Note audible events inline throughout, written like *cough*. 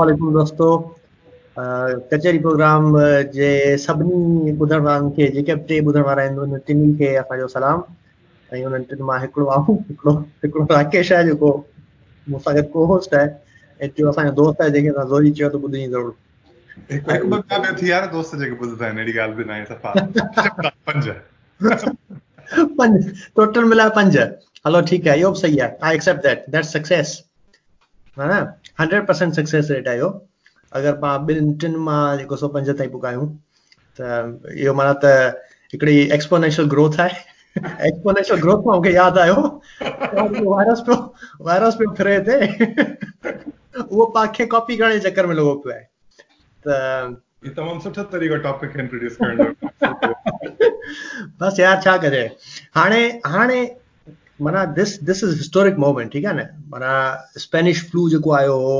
वालेकुम दोस्तों कचहरी प्रोग्राम जे सभिनी ॿुधण खे जेके बि टे ॿुधण वारा आहिनि हुन टिन्ही सलाम ऐं हुननि राकेश है जेको मूंसां गॾु को होस्ट आहे ऐं दोस्त आहे जंहिंखे ज़ोरी चयो त ॿुधी ज़रूरु पंज टोटल मिलाए पंज हलो ठीक है यो बि सही आहे I accept that that success हा हंड्रेड परसेंट सक्सेस रेट आहे अगर अगरि मां ॿिनि टिनि मां जेको सौ पंज ताईं पुकायूं त इहो माना त हिकिड़ी एक्सपोनेंशियल ग्रोथ आहे एक्सपोनेंशियल *laughs* ग्रोथ मां मूंखे यादि आयो *laughs* वायरस पियो वायरस पियो फिरे हिते *laughs* उहो पाण कॉपी करण जे चकर में लॻो पियो आहे त ये तमामु सुठा तरीक़ा टॉपिक आहिनि करण जा बसि यार छा कजे हाणे हाणे माना this this is historic moment ठीक है न माना स्पेनिश फ्लू जो आयो हो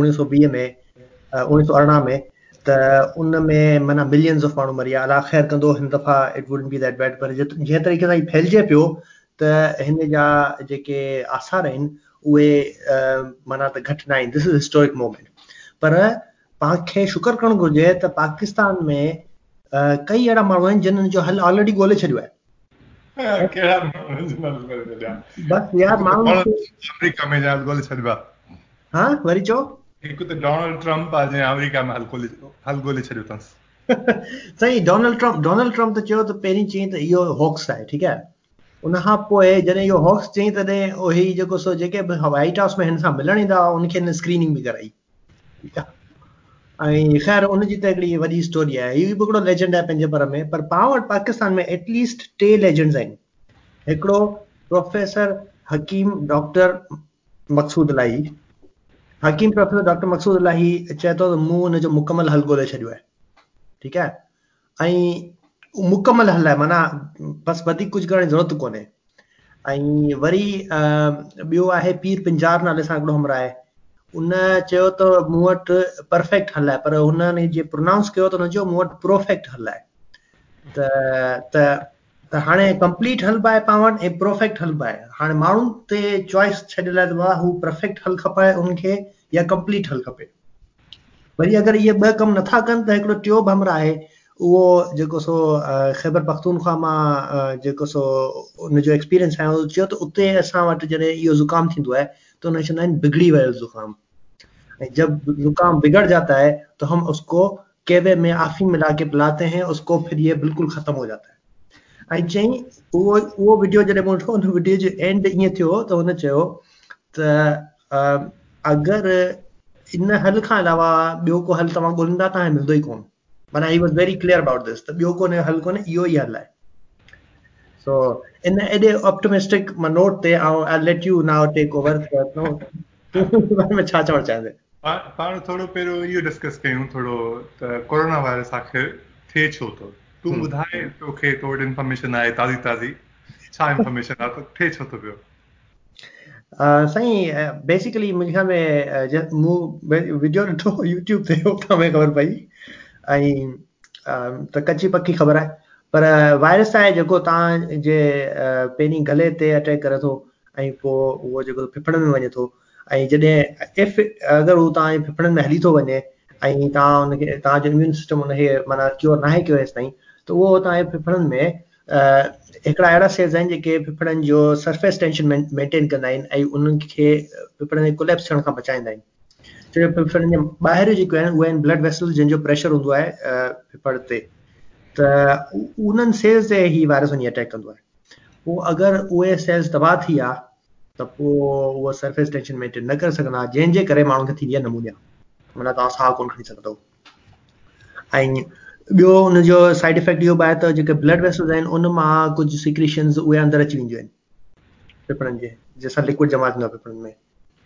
उणिवीह सौ वीह में उणिवीह सौ अरिड़हं में त उन में माना मिलियन्स ऑफ माण्हू मरी विया अला ख़ैर कंदो हिन दफ़ा it would be that bad पर जंहिं तरीक़े सां ई फैलिजे पियो त हिन जा जेके आसार आहिनि उहे माना त घटि न आहिनि दिस इज़ हिस्टोरिक मोमेंट पर पाण शुक्र करणु घुरिजे त पाकिस्तान में कई अहिड़ा माण्हू आहिनि जिन्हनि जो हल ऑलरेडी ॻोल्हे छॾियो आहे वरी चओ साईं डोनल्ड ट्रम्प डोनल्ड ट्रम्प त चयो त पहिरीं चयईं त इहो हॉक्स आहे ठीकु आहे उन खां पोइ जॾहिं इहो हॉक्स चयईं तॾहिं उहो ई जेको सो जेके बि वाइट हाउस में हिन सां मिलणु ईंदा हुआ उनखे हिन स्क्रीनिंग बि कराई ठीकु आहे ऐं ख़ैर उनजी त हिकिड़ी वॾी स्टोरी आहे इहो बि हिकिड़ो लेजेंड आहे पंहिंजे पर में पर पाण वटि पाकिस्तान में एटलीस्ट टे लेजेंड्स आहिनि हिकिड़ो प्रोफेसर हकीम डॉक्टर मक़सूद लाइ हकीम प्रोफेसर डॉक्टर मक़सूद लाइ चए थो त मूं हुनजो मुकमल हल ॻोल्हे छॾियो आहे ठीकु आहे ऐं मुकमल हल आहे माना बसि वधीक कुझु करण जी ज़रूरत कोन्हे ऐं वरी ॿियो आहे पीर पिंजार नाले सां हिकिड़ो हमरो आहे उन चयो त मूं वटि परफेक्ट हलाए आहे पर हुननि जीअं प्रोनाउंस कयो त हुन चयो मूं वटि प्रोफेक्ट हलाए त त त हाणे कंप्लीट आहे पाण वटि ऐं प्रोफेक्ट आहे हाणे माण्हुनि ते चॉइस छॾे लाइ त वाह हू परफेक्ट हल खपाए हुनखे या कंप्लीट हल खपे वरी अगरि इहे ॿ कम नथा कनि त हिकिड़ो टियोब हमरा आहे उहो जेको सो ख़ैबर पख़्तून मां जेको सो उनजो एक्सपीरियंस आहियां चयो त उते असां वटि जॾहिं इहो ज़ुकाम थींदो आहे तो नाइन बिगड़ी हुआ है उस जुकाम जब जुकाम बिगड़ जाता है तो हम उसको केवे में आफी मिला के पिलाते हैं उसको फिर ये बिल्कुल ख़त्म हो जाता है ऐं चई उहो उहो वीडियो जॾहिं मूं वटि हुन वीडियो जो एंड ईअं थियो त तो हुन चयो त अगरि इन हल खां अलावा ॿियो को हल तव्हां ॻोल्हींदा तव्हां मिलंदो ई कोन माना I was very clear about this त ॿियो कोन्हे हल कोन्हे इहो ई हल आहे छा चवणु चाहींदी साईं बेसिकली मुंहिंजे मूं वीडियो ॾिठो यूट्यूब ते ख़बर पई ऐं कची पकी ख़बर आहे पर वायरस आहे जेको तव्हांजे पहिरीं गले ते अटैक करे थो ऐं पोइ उहो जेको फिफड़नि में वञे थो ऐं जॾहिं इफ अगरि उहो तव्हांजे फिफड़नि में हली थो वञे ऐं तव्हां हुनखे तव्हांजो इम्यून सिस्टम हुनखे माना क्योर न आहे कयोसि ताईं त उहो तव्हांजे फिफड़नि में हिकिड़ा अहिड़ा सेल्स आहिनि जेके फिफड़नि जो सर्फेस टेंशन मेंटेन कंदा आहिनि ऐं उन्हनि खे फिफड़नि जे कोलेप्स थियण खां बचाईंदा आहिनि छो जो फिफड़नि जे ॿाहिरि जेके आहिनि उहे आहिनि ब्लड वैसल जंहिंजो प्रेशर हूंदो आहे फिफड़ ते त उन्हनि सेल्स ते ई वायरस वञी अटैक कंदो आहे पोइ अगरि उहे सेल्स तबाह थी विया त पोइ उहा सर्फेस टेंशन मेंटेन न करे सघंदा जंहिंजे करे माण्हुनि खे थींदी आहे नमूनिया माना तव्हां साहु कोन खणी सघंदव ऐं ॿियो हुनजो साइड इफेक्ट इहो बि आहे त जेके ब्लड वेसल आहिनि उन मां कुझु सिक्रेशन उहे अंदरि अची वेंदियूं आहिनि पिफड़नि जे जंहिंसां लिक्विड जमा थींदो आहे फिफड़नि में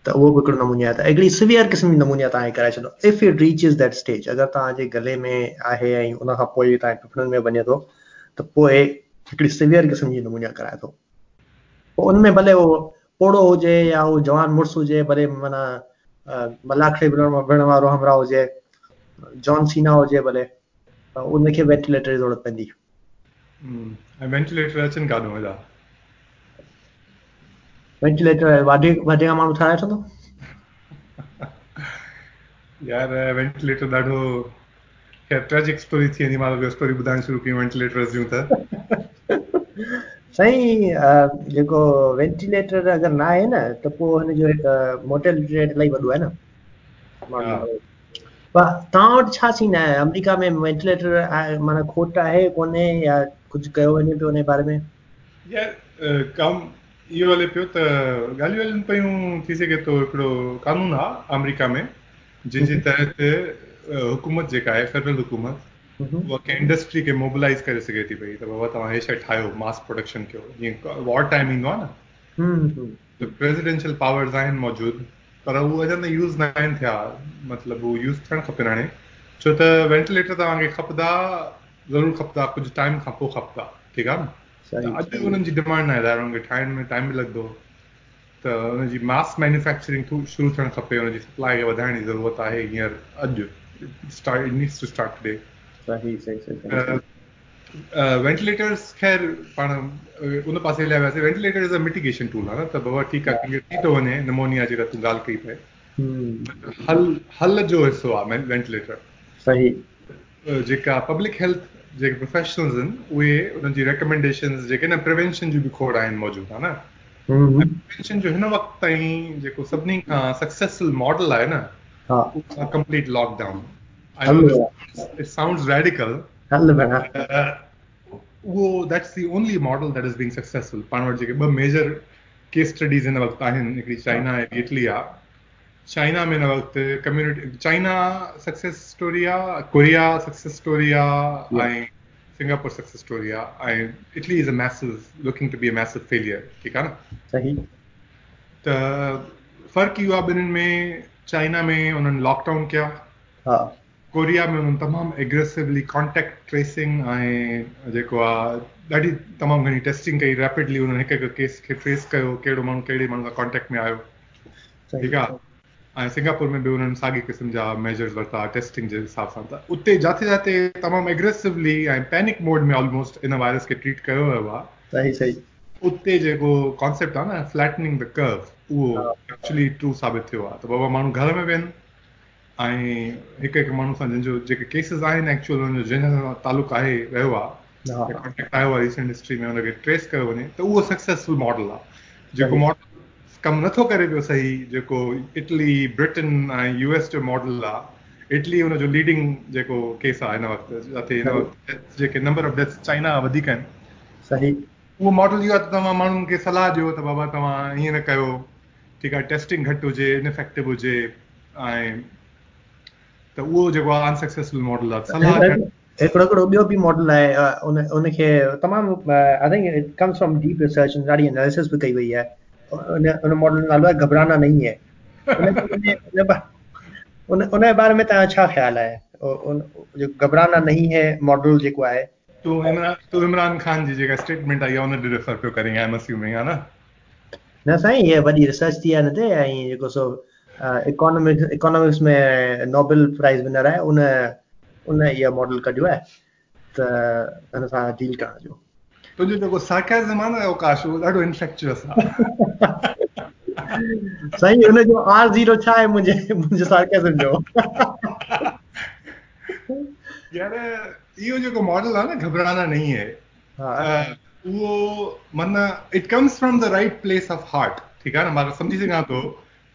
त उहो बि हिकिड़ो नमूने आहे त हिकिड़ी सिवियर क़िस्म जी नमूने तव्हां कराए छॾो if it reaches that stage अगरि तव्हांजे गले में आहे ऐं उन खां पोइ तव्हांजे तव्हां में वञे थो त पोइ हिकिड़ी सिवियर क़िस्म जी नमूने कराए थो पोइ उन में भले उहो पोड़ो हुजे या उहो जवान मुड़ुसु हुजे भले माना विढ़ण वारो हमरा हुजे जॉन सीना हुजे भले त उनखे वेंटिलेटर जी ज़रूरत पवंदी वेंटिलेटर वादे वादे खां माण्हू ठाहे वठंदो यार वेंटिलेटर ॾाढो ट्रेजिक स्टोरी थी वेंदी मां स्टोरी ॿुधाइणु शुरू कयूं वेंटिलेटर जूं त साईं जेको वेंटिलेटर अगरि न आहे न त पोइ हिनजो हिकु मोटेल रेट इलाही वॾो आहे न तव्हां वटि छा सीन आहे अमेरिका में वेंटिलेटर आहे माना खोट आहे कोन्हे या कुझु कयो वञे पियो हुन बारे में यार कमु इहो हले पियो त ॻाल्हियूं हलनि पियूं थी सघे थो हिकिड़ो कानून आहे अमरीका में जंहिंजे तहत हुकूमत जेका आहे फेडरल हुकूमत उहा कंहिं इंडस्ट्री खे मोबिलाइज़ करे सघे थी पई त बाबा तव्हां हे शइ ठाहियो मास प्रोडक्शन कयो जीअं वॉर टाइम ईंदो आहे न प्रेसिडेंशियल पावर्स आहिनि मौजूदु पर उहे अञा ताईं यूज़ न आहिनि थिया मतिलबु उहो यूज़ थियणु खपनि हाणे छो त वेंटिलेटर तव्हांखे खपंदा ज़रूरु खपंदा कुझु टाइम खां पोइ खपंदा ठीकु आहे न अॼु बि हुननि जी डिमांड आहे ठाहिण में टाइम बि लॻंदो त हुनजी मास मैन्युफैक्चरिंग थ्रू शुरू थियणु खपे सप्लाई खे वधाइण जी ज़रूरत आहे हींअर अॼु वेंटिलेटर्स ख़ैर पाण उन पासे हलिया वियासीं ventilator is a mitigation tool आहे न त बाबा ठीकु आहे कंहिंखे थी थो वञे निमोनिया जी तूं ॻाल्हि कई पए हल हल जो हिसो आहे वेंटीलेटर जेका पब्लिक हेल्थ जेके प्रोफेशनल्स आहिनि उहे उन्हनि जी रिकमेंडेशंस जेके न प्रिवेंशन जूं बि खोड़ आहिनि मौजूदु हा न प्रिवेंशन जो हिन वक़्तु ताईं जेको सभिनी खां सक्सेसफुल मॉडल आहे न complete lockdown it sounds radical उहो that's the only model that is being successful पाण वटि जेके ॿ मेजर केस स्टडीज़ हिन वक़्तु आहिनि हिकिड़ी चाइना ऐं इटली आहे चाइना में ना वक़्तु कम्युनिटी चाइना सक्सेस स्टोरी आहे कोरिया सक्सेस स्टोरी आहे ऐं सिंगापुर सक्सेस स्टोरी आहे ऐं Italy is a massive looking to be a massive failure ठीकु आहे न सही त तो, फ़र्क़ु इहो आहे ॿिन्हिनि में चाइना में उन्हनि लॉकडाउन कया हा कोरिया में उन्हनि तमामु एग्रेसिवली कॉन्टेक्ट ट्रेसिंग ऐं जेको आहे ॾाढी तमामु घणी टेस्टिंग कई रैपिडली उन्हनि हिकु हिकु केस खे ट्रेस कयो कहिड़ो माण्हू कहिड़े माण्हू सां कॉन्टेक्ट में आयो ठीकु आहे ऐं सिंगापुर में बि उन्हनि साॻी क़िस्म जा मेजर्स वरिता टेस्टिंग जे हिसाब सां त उते जिते जिते तमामु एग्रेसिवली ऐं पैनिक मोड में ऑलमोस्ट इन वायरस खे ट्रीट कयो वियो आहे उते जेको कॉन्सेप्ट आहे न फ्लैटनिंग द कर्व उहो एक्चुअली ट्रू साबित थियो आहे त बाबा माण्हू घर में वेहनि ऐं हिकु हिकु माण्हू सां जंहिंजो जेके केसिस आहिनि एक्चुअल हुनजो सां तालुक आहे रहियो आहे कॉन्टेक्ट आयो आहे रिसेंट हिस्ट्री में हुनखे ट्रेस कयो वञे त उहो सक्सेसफुल मॉडल आहे जेको मॉडल कम नथो करे पियो सही जेको इटली ब्रिटेन ऐं यूएस जो मॉडल आहे इटली हुनजो लीडिंग जेको केस आहे हिन वक़्तु जिते हिन वक़्तु जेके नंबर ऑफ डेथ्स चाइना वधीक आहिनि सही उहो मॉडल इहो आहे त तव्हां माण्हुनि खे सलाह ॾियो त बाबा तव्हां ईअं न कयो ठीकु आहे टेस्टिंग घटि हुजे इनफेक्टिव हुजे ऐं त उहो जेको आहे अनसक्सेसफुल मॉडल आहे सलाह हिकिड़ो हिकिड़ो ॿियो बि मॉडल आहे उन उनखे तमामु I think it comes from deep research ॾाढी एनालिसिस बि कई वई आहे मॉडल नालो आहे घबराना नहीं है उन उन बारे में तव्हां छा अच्छा ख़्यालु आहे घबराना नहीं है मॉडल जेको आहे तो इमरान तो इमरान ख़ान जी जेका स्टेटमेंट आई आहे उन ते रेफर पियो करे आई एम अस्यूमिंग आहे न न साईं हीअ वॾी रिसर्च थी आहे न ते ऐं जेको सो इकोनॉमिक्स इकोनॉमिक्स में नोबेल प्राइज़ विनर आहे उन उन इहा मॉडल कढियो आहे त हिन सां डील करण जो Hođe nego sarkazman je Okašu, ॾाढो इन्फेक्चुअस आहे साईं हुन जो आर ज़ीरो छा आहे मुंहिंजे मुंहिंजे सार्केज़म जो यार इहो जेको मॉडल आहे न घबराना नहीं है उहो माना it comes from the right place of heart ठीक है ना मां सम्झी सघां थो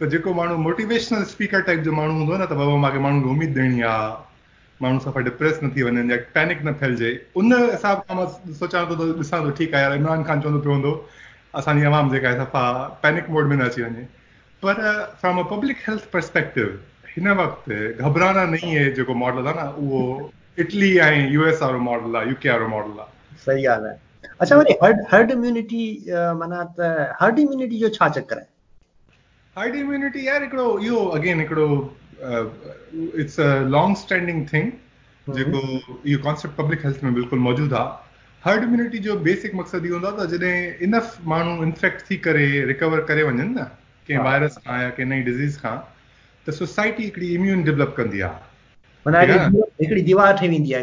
त जेको माण्हू मोटिवेशनल स्पीकर टाइप जो माण्हू हों आहे न बाबा मूंखे माण्हू खे उमेद ॾियणी माण्हू सफ़ा डिप्रेस न थी वञनि या पैनिक न फैलिजे उन हिसाब खां मां सोचां थो त ॾिसां थो ठीकु आहे यार इमरान ख़ान चवंदो पियो हूंदो असांजी आवाम जेका आहे सफ़ा पैनिक मोड में न अची वञे पर from a public health perspective हिन वक़्तु घबराना नई आहे जेको मॉडल आहे न उहो इटली ऐं यू एस वारो मॉडल आहे यू के वारो मॉडल आहे सही ॻाल्हि आहे अच्छा माना त हर्ड इम्यूनिटी जो छा चकर आहे हर्ड इम्यूनिटी यार हिकिड़ो इहो अगेन हिकिड़ो it's a long standing thing जेको इहो कॉन्सेप्ट पब्लिक हेल्थ में बिल्कुलु मौजूदु आहे हर्ड इम्यूनिटी जो बेसिक मक़सदु इहो हूंदो आहे त जॾहिं इनफ माण्हू इन्फेक्ट थी करे रिकवर करे वञनि न कंहिं वायरस खां या कंहिं नई डिज़ीज़ खां त सोसाइटी हिकिड़ी इम्यून डेवलप कंदी आहे दीवार ठही वेंदी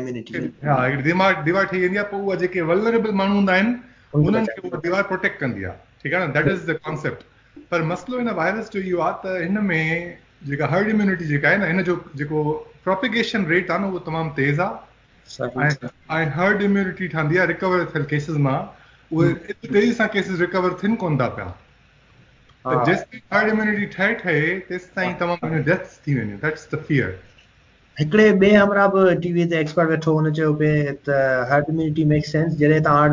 आहे पोइ उहा जेके वलरेबल माण्हू हूंदा आहिनि उन्हनि खे उहा दीवार प्रोटेक्ट कंदी आहे ठीकु आहे न देट इज़ द कॉन्सेप्ट पर मसलो हिन वायरस जो इहो आहे त हिन में जेका हर्ड इम्यूनिटी जेका आहे न हिन जो जेको प्रोपिगेशन रेट आहे न उहो तमामु तेज़ आहे ऐं हर्ड इम्यूनिटी ठहंदी आहे रिकवर थियल तेज़ी सां रिकवर थियनि कोन था पिया हर्ड इम्यूनिटी ठहे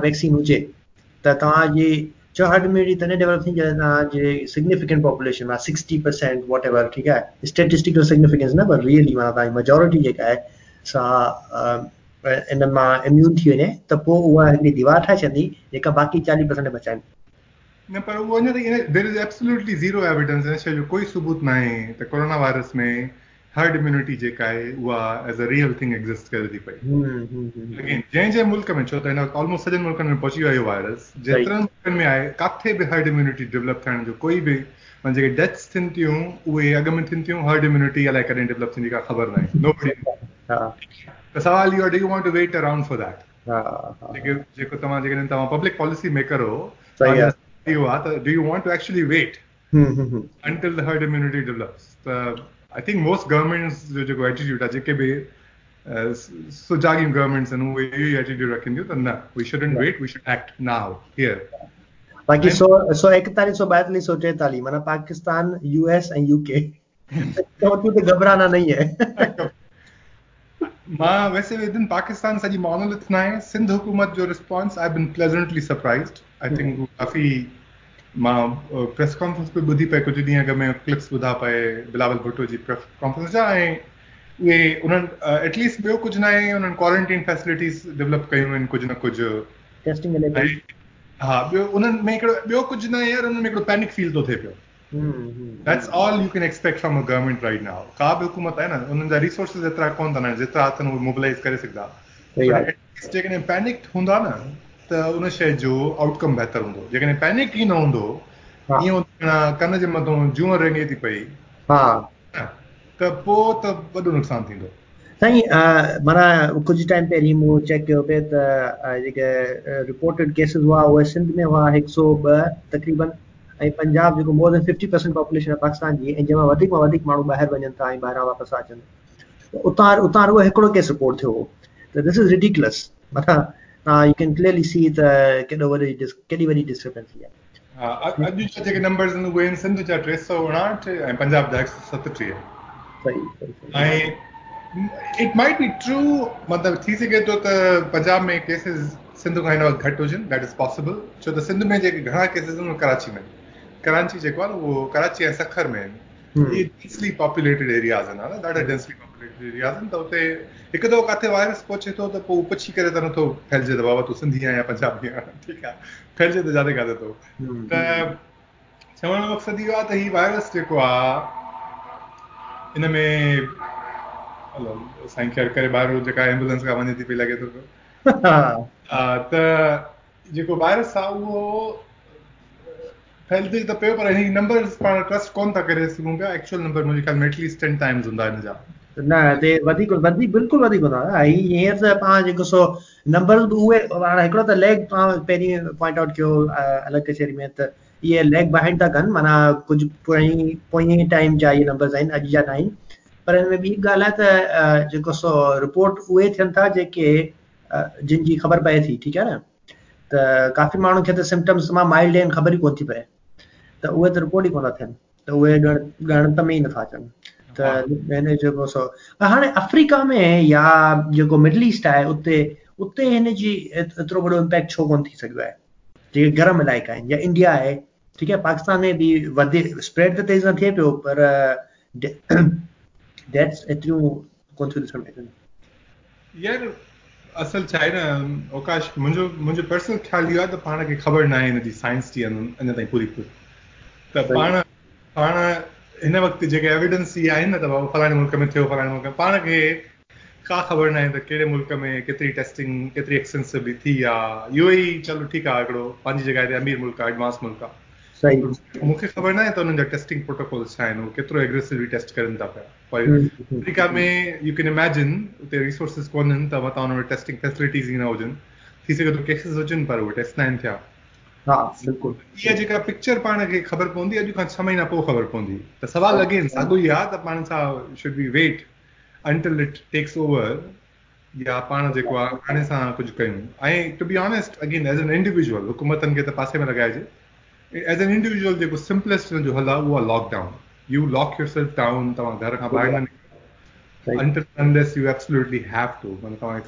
वैक्सीन हुजे त तव्हांजी चाहट मेरी इतने डेवलप नहीं जैसे हाँ ये सिग्निफिकेंट पॉपुलेशन में सिक्सटी परसेंट वॉट एवर ठीक है स्टेटिस्टिकल सिग्निफिकेंस ना पर रियली माना तव्हांजी मजॉरिटी जेका आहे सा इन्हनि मां इम्यून थी वञे त पोइ उहा हिकिड़ी दीवार ठाहे छॾंदी जेका बाक़ी चालीह परसेंट बचाइनि न पर उहो अञा there is absolutely zero evidence हिन जो कोई सबूत न आहे त कोरोना वायरस में हर्ड इम्यूनिटी जेका आहे उहा as a real thing exist करे थी पई लेकिन जंहिं जंहिं मुल्क में छो त हिन वक़्तु ऑलमोस्ट सॼनि मुल्कनि में पहुची वियो आहे वायरस जेतिरनि मुल्कनि में आहे किथे बि हर्ड इम्यूनिटी डेवलप करण जो कोई बि माना जेके डेथ्स थियनि थियूं उहे अॻु में थियनि थियूं हर्ड इम्यूनिटी अलाए कॾहिं डेवलप थींदी का ख़बर न आहे त सवाल इहो do you want to wait around for that जेको तव्हां जेकॾहिं तव्हां पब्लिक पॉलिसी मेकर हो इहो आहे त do you want to actually wait until the herd immunity develops त I think most governments जो जेको attitude आहे जेके बि सुजाॻियूं governments आहिनि उहे इहो ई attitude रखनि थियूं त न we shouldn't wait we should act now here बाक़ी सौ सौ एकतालीह सौ ॿाएतालीह सौ टेतालीह माना पाकिस्तान यूएस ऐं यूके चवंदी घबराना नहीं है मां वैसे विद इन पाकिस्तान सॼी मानोलिथ न आहे सिंध हुकूमत जो response I been pleasantly surprised I think काफ़ी मां प्रेस कॉन्फ्रेंस पे ॿुधी पए कुझु ॾींहं अॻु में क्लिप्स ॿुधा पए बिलावल भुट्टो जी प्रेस हाँ, कॉन्फ्रेंस तो हम्म, हम्म, हम्म। जा ऐं उहे उन्हनि एटलीस्ट ॿियो कुझु न आहे उन्हनि क्वारंटीन फैसिलिटीज़ डेवलप कयूं आहिनि कुझु न कुझु हा ॿियो उन्हनि में हिकिड़ो ॿियो कुझु न यार उन्हनि में हिकिड़ो पैनिक फील थो थिए पियो that's all you can expect from a government right now का बि हुकूमत आहे न उन्हनि जा रिसोर्सिस एतिरा कोन अथनि जेतिरा अथनि उहे मोबिलाइज़ करे सघंदा जेकॾहिं पैनिक हूंदा न माना कुझु टाइम पहिरीं मूं चैक कयो पिए त जेके रिपोर्टेड केसिस हुआ उहे सिंध में हुआ हिकु सौ ॿ तक़रीबन ऐं पंजाब जेको more than fifty percent population आहे पाकिस्तान जी ऐं जंहिं वधीक मां वधीक माण्हू ॿाहिरि वञनि था ऐं ॿाहिरां वापसि अचनि उतां उतां हिकिड़ो केस रिपोर्ट थियो uh, you can clearly see the category, discrepancy. Yeah. अॼु जा जेके नंबर्स आहिनि उहे आहिनि सिंध जा टे सौ उणाहठि ऐं पंजाब जा हिकु सौ सतटीह ऐं इट माइट बी ट्रू मतिलबु थी सघे थो त पंजाब में केसिस सिंध खां हिन वक़्तु घटि हुजनि दैट इज़ पॉसिबल छो त सिंध में जेके घणा हिकु दफ़ो किथे वायरस पहुचे थो त पोइ उहो पुछी करे त नथो फैलजे त बाबा तूं सिंधी आहे या ठीकु आहे फैलिजे त ज्यादा काथे थो त चवण जो मक़सदु इहो आहे त हीउ वायरस जेको आहे हिन में ॿार जेका एंबुलेंस खां वञे थी पई लॻे थो पियो त जेको वायरस आहे उहो बिल्कुलु वधीक हूंदा हींअर त पाण जेको सो नंबर बि उहे हिकिड़ो त लेग पाण पहिरीं पॉइंट आउट कयो अलॻि कचहरी में त इहे लेग बाहिनि था कनि माना कुझु पोई पोएं टाइम जा इहे नंबर्स आहिनि अॼु जा न आहिनि पर हिन में ॿी ॻाल्हि आहे त जेको सो रिपोर्ट उहे थियनि था जेके जिन जी ख़बर पए थी ठीकु आहे न त काफ़ी माण्हुनि खे त सिमटम्स तमामु माइल्ड आहिनि ख़बर ई कोन थी पए त उहे त रिपोर्ट ई कोन था थियनि त उहे ॻण ॻणत में ई नथा अचनि त हिन जेको सो हाणे अफ्रीका में या जेको मिडल ईस्ट आहे उते उते हिन जी एतिरो वॾो इम्पैक्ट छो कोन थी सघियो आहे जेके गरम इलाइक़ा आहिनि या इंडिया आहे ठीकु आहे पाकिस्तान में बि वधे स्प्रेड त तेज़ न थिए पियो पर डेथ्स *coughs* एतिरियूं कोन थियूं ॾिसण में अचनि यार असल छा आहे न मुंहिंजो मुंहिंजो पर्सनल ख़्यालु इहो आहे त पाण खे ख़बर न आहे हिन जी साइंस जी अञा ताईं पूरी पूरी त पाण पाण हिन वक़्तु जेके एविडेंस इहे आहिनि न त बाबा फलाणे मुल्क में थियो फलाणे मुल्क में पाण खे का ख़बर न आहे त कहिड़े मुल्क में केतिरी टेस्टिंग केतिरी एक्सटेंसिवली थी आहे इहो ई चलो ठीकु आहे हिकिड़ो पंहिंजी जॻहि ते अमीर मुल्क आहे एडवांस मुल्क आहे मूंखे ख़बर न आहे त हुननि जा टेस्टिंग प्रोटोकॉल छा आहिनि उहो केतिरो एग्रेसिवली टेस्ट करनि था पिया पर हम्म, हम्म, अमेरिका हम्म। में यू कैन इमेजिन उते रिसोर्सिस कोन आहिनि त मतां हुन में टेस्टिंग फैसिलिटीज़ ई न हुजनि थी सघे थो केसेस हुजनि पर उहे टेस्ट न आहिनि थिया हा बिल्कुलु इहा जेका पिक्चर पाण खे ख़बर पवंदी अॼु खां छह महीना पोइ ख़बर पवंदी त सवाल लॻे साॻियो ई आहे त पाण सां should be wait it takes over या पाण जेको आहे हाणे सां कुझु कयूं ऐं to be honest again as an individual हुकूमतनि खे त पासे में लॻाइजे एज़ एन इंडिविजुअल जेको सिंपलेस्ट जो हल आहे उहो आहे lockdown you lock self down तव्हां घर खां ॿाहिरि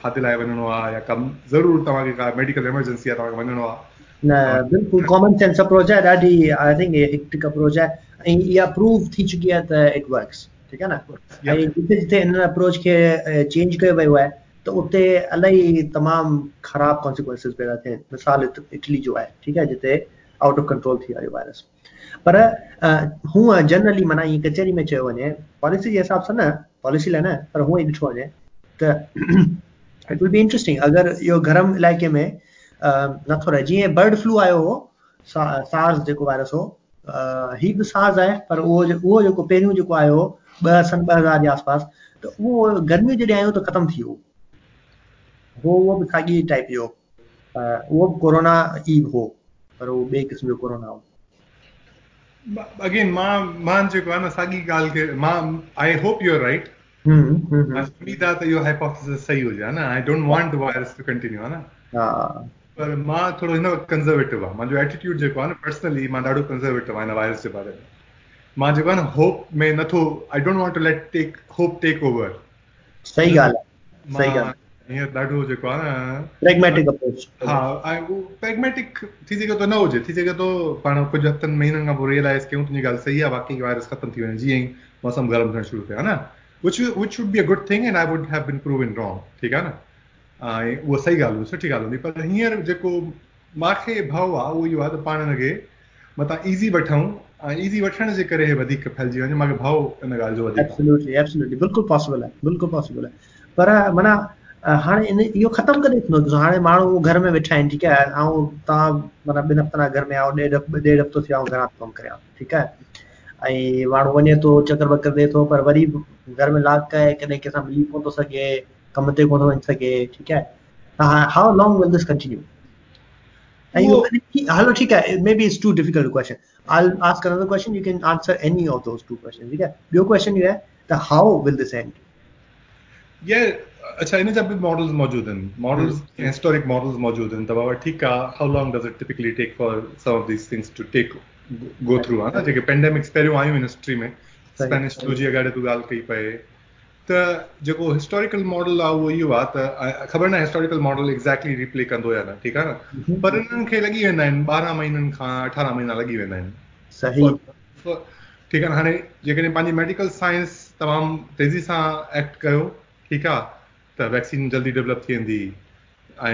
खाधे लाइ वञिणो आहे या कमु ज़रूरु तव्हांखे का मेडिकल एमरजेंसी आहे तव्हांखे वञिणो आहे बिल्कुल कॉमन सेंस अप्रोच है that he I think hectic approach है ये अप्रूव थी चुकी है तो इट वर्क्स ठीक है ना जितने जितने इन अप्रोच के चेंज किए हुए हुआ है तो उतने अलग ही तमाम खराब कॉन्सिक्वेंसेस पैदा थे मिसाल इटली जो है ठीक है जिते आउट ऑफ कंट्रोल थी वायरस वायरस पर हूँ जनरली माना ये कचहरी में चयो वञे पॉलिसी के हिसाब से न पॉलिसी लेना न पर हूअं ई ॾिठो वञे तो इट विल बी इंटरेस्टिंग अगर यो गरम इलाके में नथो रहे ऐं बर्ड फ्लू आयो हो सार्स जेको वायरस हो हीउ बि सार्स आहे पर उहो उहो जेको पहिरियों जेको आयो ॿ सन ॿ हज़ार जे आसपासि त उहो गर्मियूं जॾहिं आयूं त ख़तमु थी वियो उहो उहो बि साॻी टाइप जो उहो बि कोरोना ई हो पर उहो ॿिए क़िस्म जो कोरोना हो अगेन मां मां जेको आहे न साॻी ॻाल्हि खे मां I hope you are right hmm, hmm, hmm. सुनी था त इहो हाइपोथेसिस सही हुजे हा न I don't want the virus to continue हा न पर मां थोरो हिन वक़्तु कंज़र्वेटिव आहे मुंहिंजो एटीट्यूड जेको आहे न पर्सनली मां ॾाढो कंज़र्वेटिव आहियां हिन वायरस जे बारे में मां जेको आहे न होप में नथो I don't to let hope take over ॾाढो जेको आहे न प्रेगमेटिक थी सघे थो न हुजे थी सघे थो पाण कुझु हथनि महीननि खां पोइ रिअलाइज़ कयूं तुंहिंजी ॻाल्हि सही आहे बाक़ी वायरस ख़तम थी वञे जीअं मौसम गरम थियणु शुरू थिया Nudi a good thing and I would have improve in Ron ठीकु आहे न उहा सही सुठी पर हींअर जेको मूंखे भउ आहे उहो आहे त पाण खे पर माना हाणे इहो ख़तमु कॾहिं थींदो हाणे माण्हू घर में वेठा आहिनि ठीकु आहे ऐं तव्हां माना ॿिनि हफ़्तनि घर में घर कमु करियां ठीकु आहे ऐं माण्हू वञे थो चकर वकर ॾिए थो पर वरी घर में लाक आहे कॾहिं कंहिंसां मिली कोन थो सघे कमते को तो सके ठीक है how long will this continue hello ठीक है maybe it's too difficult question I ask another question you can answer any of those two question ठीक है योर क्वेश्चन ये है the how will this end ये अच्छा इन जब मॉडल्स मौजूद हैं मॉडल्स हिस्टोरिक मॉडल्स मौजूद हैं तब ठीक है how long does it typically take for some of these things to take go through हां ठीक है पेंडेमिक्स पेरियो आई मिनिस्ट्री में स्पेनिश फ्लू जी अगर तू ॻाल्हि कई पए त जेको हिस्टोरिकल मॉडल आहे उहो इहो आहे त ख़बर न हिस्टोरिकल मॉडल एक्ज़ेक्टली रिप्ले कंदो या न ठीकु आहे न पर हिननि खे लॻी वेंदा आहिनि ॿारहं महीननि खां अठारह महीना लॻी वेंदा आहिनि ठीकु आहे न हाणे जेकॾहिं पंहिंजी मेडिकल साइंस तमामु तेज़ी सां एक्ट कयो ठीकु आहे त वैक्सीन जल्दी डेवलप थी वेंदी ऐं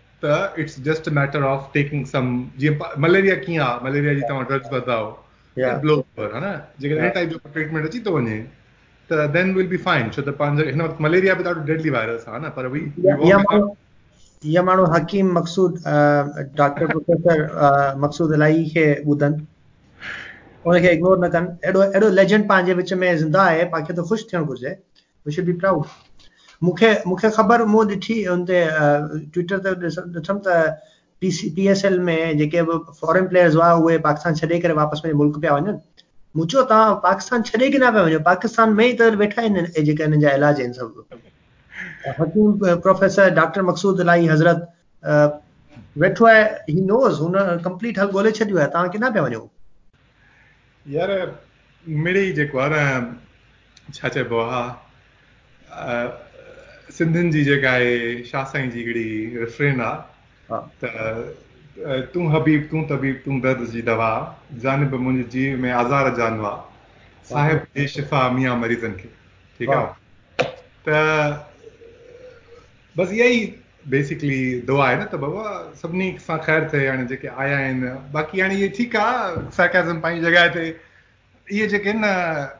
त it's just a matter of taking some जीअं मलेरिया कीअं आहे मलेरिया जी तव्हां ड्रग्स ॿधायो ब्लो पर हा न जेकर हिन टाइप जो ट्रीटमेंट अची थो वञे त देन विल बी फाइन छो त पंहिंजो हिन वक़्तु मलेरिया बि ॾाढो डेडली वायरस आहे न पर वी इहा माण्हू हकीम मक़सूद डॉक्टर प्रोफेसर मक़सूद अलाई खे ॿुधनि उनखे इग्नोर न कनि एॾो एॾो लेजेंड पंहिंजे विच में ज़िंदा आहे पाण खे त ख़ुशि थियणु घुरिजे वी शुड बी प्राउड मूंखे मूंखे ख़बर मूं ॾिठी हुन ते ट्विटर ते ॾिठमि त P C P S L में जेके बि फॉरेन प्लेयर्स हुआ उहे पाकिस्तान छॾे करे वापसि पंहिंजे मुल्क पिया वञनि मूं चयो तव्हां पाकिस्तान छॾे की न पिया वञो पाकिस्तान में ई त वेठा आहिनि जेके हिननि जा इलाज आहिनि सभु हकीम प्रोफेसर डॉक्टर मक़सूद मक़सूदलाई हज़रत वेठो आहे ही नोज़ हुन कंप्लीट हल ॻोल्हे छॾियो आहे तव्हां किथां पिया वञो यार मिड़ी जेको आहे न छा चइबो आहे सिंधियुनि जी जेका आहे शाह साईं जी हिकिड़ी रिफ्रेन आहे त तूं हबीब तूं तबीब तूं दर्द जी दवा जानिब मुंहिंजे जीव में आज़ार साहिब शिफ़ा मिया मरीज़नि खे ठीकु आहे त बसि इहा ई बेसिकली दुआ आहे न त बाबा सभिनी सां ख़ैरु थिए हाणे जेके आया आहिनि बाक़ी हाणे इहे ठीकु आहे पंहिंजी जॻह ते इहे जेके न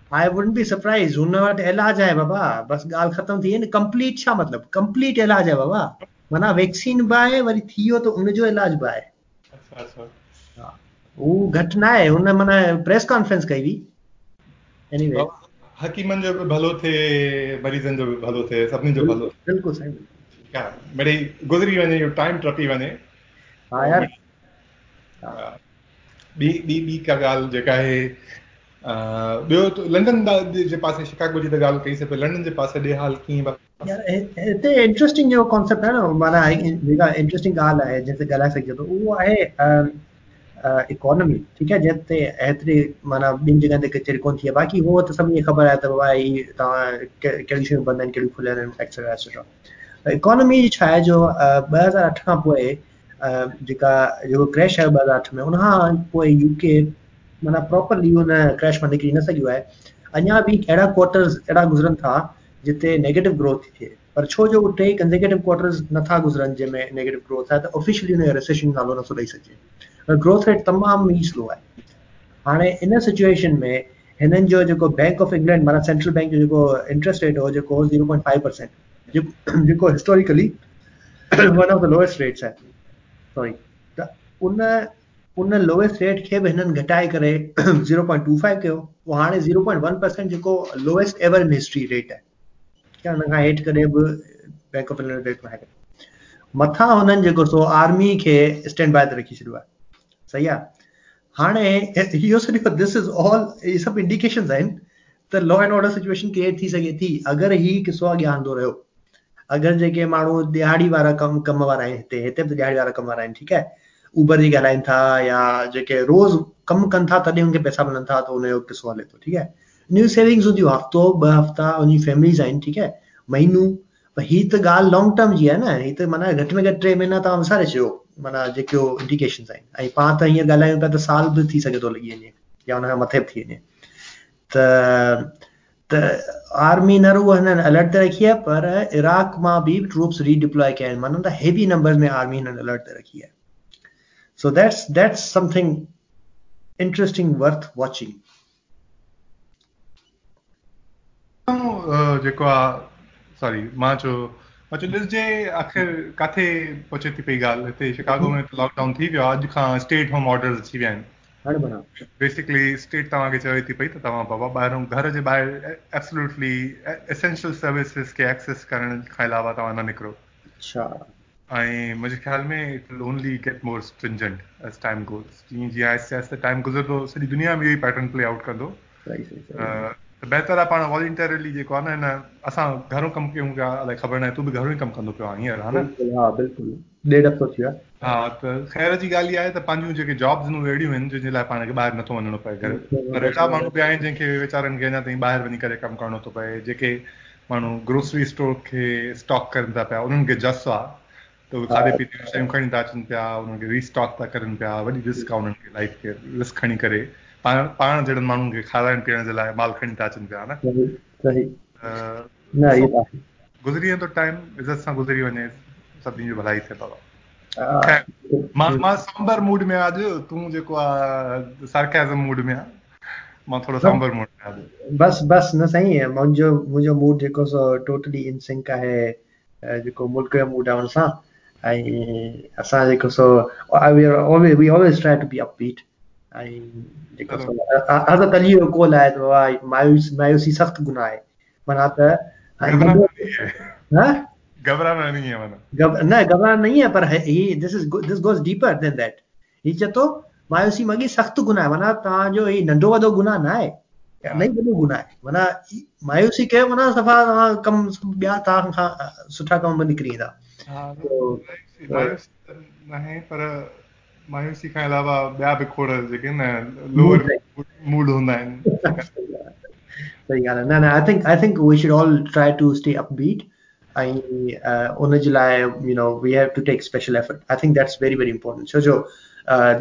आई वुडंट बी सरप्राइज हुन वटि इलाज आहे बाबा बसि ॻाल्हि ख़तम थी वई न कंप्लीट छा मतिलबु कंप्लीट इलाज आहे बाबा माना वैक्सीन बि आहे वरी थी वियो त तो उनजो इलाज बि आहे हू घटि न आहे हुन माना प्रेस कॉन्फ्रेंस कई हुई एनीवे हकीमनि जो बि भलो थिए मरीज़नि जो बि भलो थिए सभिनी जो भलो बिल्कुलु साईं मिड़ेई गुज़री वञे इहो टाइम टपी वञे हा यार ॿी ॿी ॿी का ॻाल्हि जेका आहे ॿियो लंडन लंडन जे जे पासे पासे शिकागो जी त ॻाल्हि कईसीं ॾे हाल कीअं हिते इंट्रेस्टिंग जो कॉन्सेप्ट आहे न माना जेका इंट्रेस्टिंग ॻाल्हि आहे जंहिंते ॻाल्हाए सघिजे थो उहो आहे इकोनॉमी ठीकु आहे जंहिंते ते हेतिरी माना ॿिनि जॻहियुनि ते कचेरी कोन थी आहे बाक़ी उहो त सभिनी खे ख़बर आहे त बाबा ही तव्हां कहिड़ियूं शयूं बंदि आहिनि कहिड़ियूं खुलियल आहिनि एक्सेट्रा एक्सेट्रा इकोनॉमी छा आहे जो ॿ हज़ार अठ खां पोइ जेका जेको क्रैश आहे ॿ हज़ार अठ में उनखां खां पोइ यूके माना प्रॉपरली हुन क्रैश मां निकिरी न सघियो आहे अञा बि अहिड़ा क्वार्टर्स अहिड़ा गुज़रनि था जिते नेगेटिव ग्रोथ थी थिए पर छो जो टे कंज़र्गेटिव क्वार्टर्स नथा गुज़रनि जंहिंमें नेगेटिव ग्रोथ आहे त ऑफिशियली हुनजो रिसेशन नालो नथो ॾेई सघिजे ग्रोथ रेट तमामु ई स्लो आहे हाणे इन सिचुएशन में हिननि जो जेको बैंक ऑफ इंग्लैंड माना सेंट्रल बैंक जो जेको रेट हो जेको ज़ीरो पॉइंट फाइव परसेंट जेको historically one of the lowest rates आहे सॉरी त उन उन लोएस्ट रेट खे बि हिननि घटाए करे ज़ीरो पॉइंट टू फाइव कयो पोइ हाणे ज़ीरो पॉइंट वन परसेंट जेको लोएस्ट एवर हिस्ट्री रेट आहे ठीकु आहे हुन खां हेठि करे मथां हुननि जेको सो आर्मी खे स्टैंड बाय ते रखी छॾियो आहे सही आहे हाणे इहो सिर्फ़ु दिस इज़ ऑल इहे सभु इंडिकेशन आहिनि त law and order situation create थी सघे थी अगरि ही किसो अॻियां आंदो रहियो अगरि जेके माण्हू ॾिआरी वारा कमु कम वारा आहिनि हिते हिते बि ॾिआरी वारा कम वारा आहिनि ठीकु आहे उबर जी ॻाल्हाइनि था या जेके रोज़ कमु कनि था तॾहिं हुनखे पैसा मिलनि था त हुनजो किसो हले थो ठीकु आहे न्यू सेविंग्स हूंदियूं हफ़्तो ॿ हफ़्ता हुनजी फैमिलीज़ आहिनि ठीकु आहे महीनो पर हीअ त ॻाल्हि लॉन्ग टर्म जी आहे न हीअ त माना घटि में घटि टे महीना तव्हां विसारे छॾियो माना जेको इंडिकेशन आहिनि ऐं पाण त हीअं ॻाल्हायूं पिया त साल बि थी सघे थो लॻी वञे या हुन खां मथे बि थी वञे त त आर्मी न रो हिननि अलर्ट ते रखी आहे पर इराक मां बि ट्रूप्स रीडिप्लॉय कया आहिनि माना त हेवी नंबर में आर्मी हिननि अलर्ट ते रखी आहे So that's that's something interesting worth watching. जेको आहे सॉरी मां चयो मां चयो ॾिस जे आख़िर किथे पहुचे थी पई ॻाल्हि हिते शिकागो में लॉकडाउन थी वियो आहे अॼु खां स्टेट होम ऑर्डर अची विया आहिनि बेसिकली स्टेट तव्हांखे चवे थी पई त तव्हां बाबा ॿाहिरां घर जे ॿाहिरि एब्सोल्युटली एसेंशियल सर्विसेस खे एक्सेस करण खां अलावा तव्हां न निकिरो ऐं मुंहिंजे ख़्याल में only get more stringent as time goals जीअं जीअं आहिस्ते आहिस्ते टाइम गुज़रंदो सॼी दुनिया में इहो ई पैटर्न प्ले आउट कंदो त बहितर आहे पाण वॉलंटियरली जेको आहे न असां घणो कमु कयूं पिया अलाए ख़बर न आहे तूं बि घणो ई कमु कंदो पियो आहे हींअर हा न हा त ख़ैर जी ॻाल्हि इहा आहे त पंहिंजियूं जेके जॉब्स आहिनि उहे अहिड़ियूं आहिनि जंहिंजे लाइ पाण खे ॿाहिरि नथो वञिणो पए घर पर अहिड़ा माण्हू बि आहिनि जंहिंखे वीचारनि खे अञा ताईं ॿाहिरि वञी करे कमु करिणो थो पए जेके माण्हू ग्रोसरी स्टोर खे स्टॉक कनि था पिया उन्हनि खे जस आहे त उहे खाधे पीते जूं शयूं खणी था अचनि पिया उन्हनि खे रीस्टॉक था करनि पिया वॾी रिस्क आहे रिस्क खणी करे पाण जहिड़नि माण्हुनि खे खाराइण पीअण जे लाइ माल खणी था अचनि पिया गुज़री गुज़री वञे सभिनी जो भलाई मूड में जेको आहे मां थोरो बसि बसि न साईं मुंहिंजो मुंहिंजो मूड जेको आहे जेको आहे I असां जेको सो we are always we always try to be upbeat ऐं जेको सो हज़रत अली जो कौल आहे त वाह मायूस मायूसी सख़्त गुनाह आहे माना त घबराना नहीं है माना गब न घबराना नहीं है पर ही this is this goes deeper than that ही चए थो मायूसी मगी सख़्त गुनाह आहे माना तव्हांजो ही नंढो वॾो गुनाह न आहे इलाही वॾो माना मायूसी कयो माना सफ़ा कम कमु ॿिया सुठा कम निकिरी ईंदा તો નહીં पर मायूसी खां अलावा ॿिया बि खोड़ जेके न लोअर मूड हूंदा आहिनि सही ॻाल्हि आहे न न I think I think we should all try to stay upbeat ऐं उन जे लाइ you know we have to take special effort I think that's very very important छो जो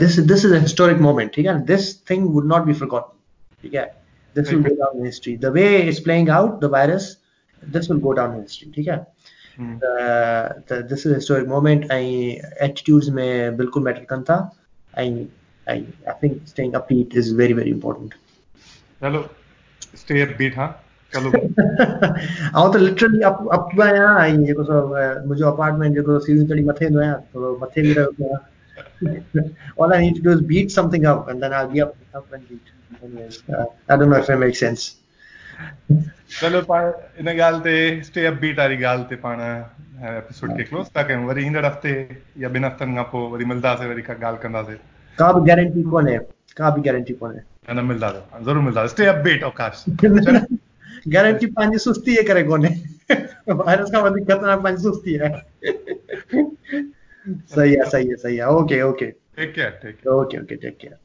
this this is a historic moment ठीक है this thing would not be forgotten ठीक है this will go down history the way is playing out the virus this will go down history ठीक है this is historic moment ऐं attitudes में बिल्कुलु matter कनि था ऐं ऐं I think staying upbeat is very very important चलो स्टे अपबीट हां चलो आउं त लिटरली अप अप आहियां ऐं जेको सो मुंहिंजो अपार्टमेंट जेको सीढ़ियूं तड़ी मथे ईंदो आहियां थोरो मथे बि रहियो हाँ? *laughs* all I need to do is beat something up and then I'll be up, up and beat. Anyways, uh, I don't know if it makes sense. ಚಲೋ ಪಾ ಗಾಲ್ತೆ स्टे ಅಪ್ ಬೀಟ್ ಆರಿ ಗಾಲ್ತೆ ಪಾಣ एपिसोड के क्लोज था कयूं वरी ईंदड़ हफ़्ते या ॿिनि हफ़्तनि खां पोइ वरी मिलंदासीं वरी का ॻाल्हि कंदासीं का बि गारंटी कोन्हे का बि मतलब गारंटी कोन्हे न मिलंदासीं ज़रूरु मिलंदासीं स्टे अपडेट अवकाश गारंटी पंहिंजी सुस्ती जे करे कोन्हे वायरस खां वधीक ख़तरनाक पंहिंजी सुस्ती आहे सही आहे सही आहे सही आहे okay okay take care take care okay okay take care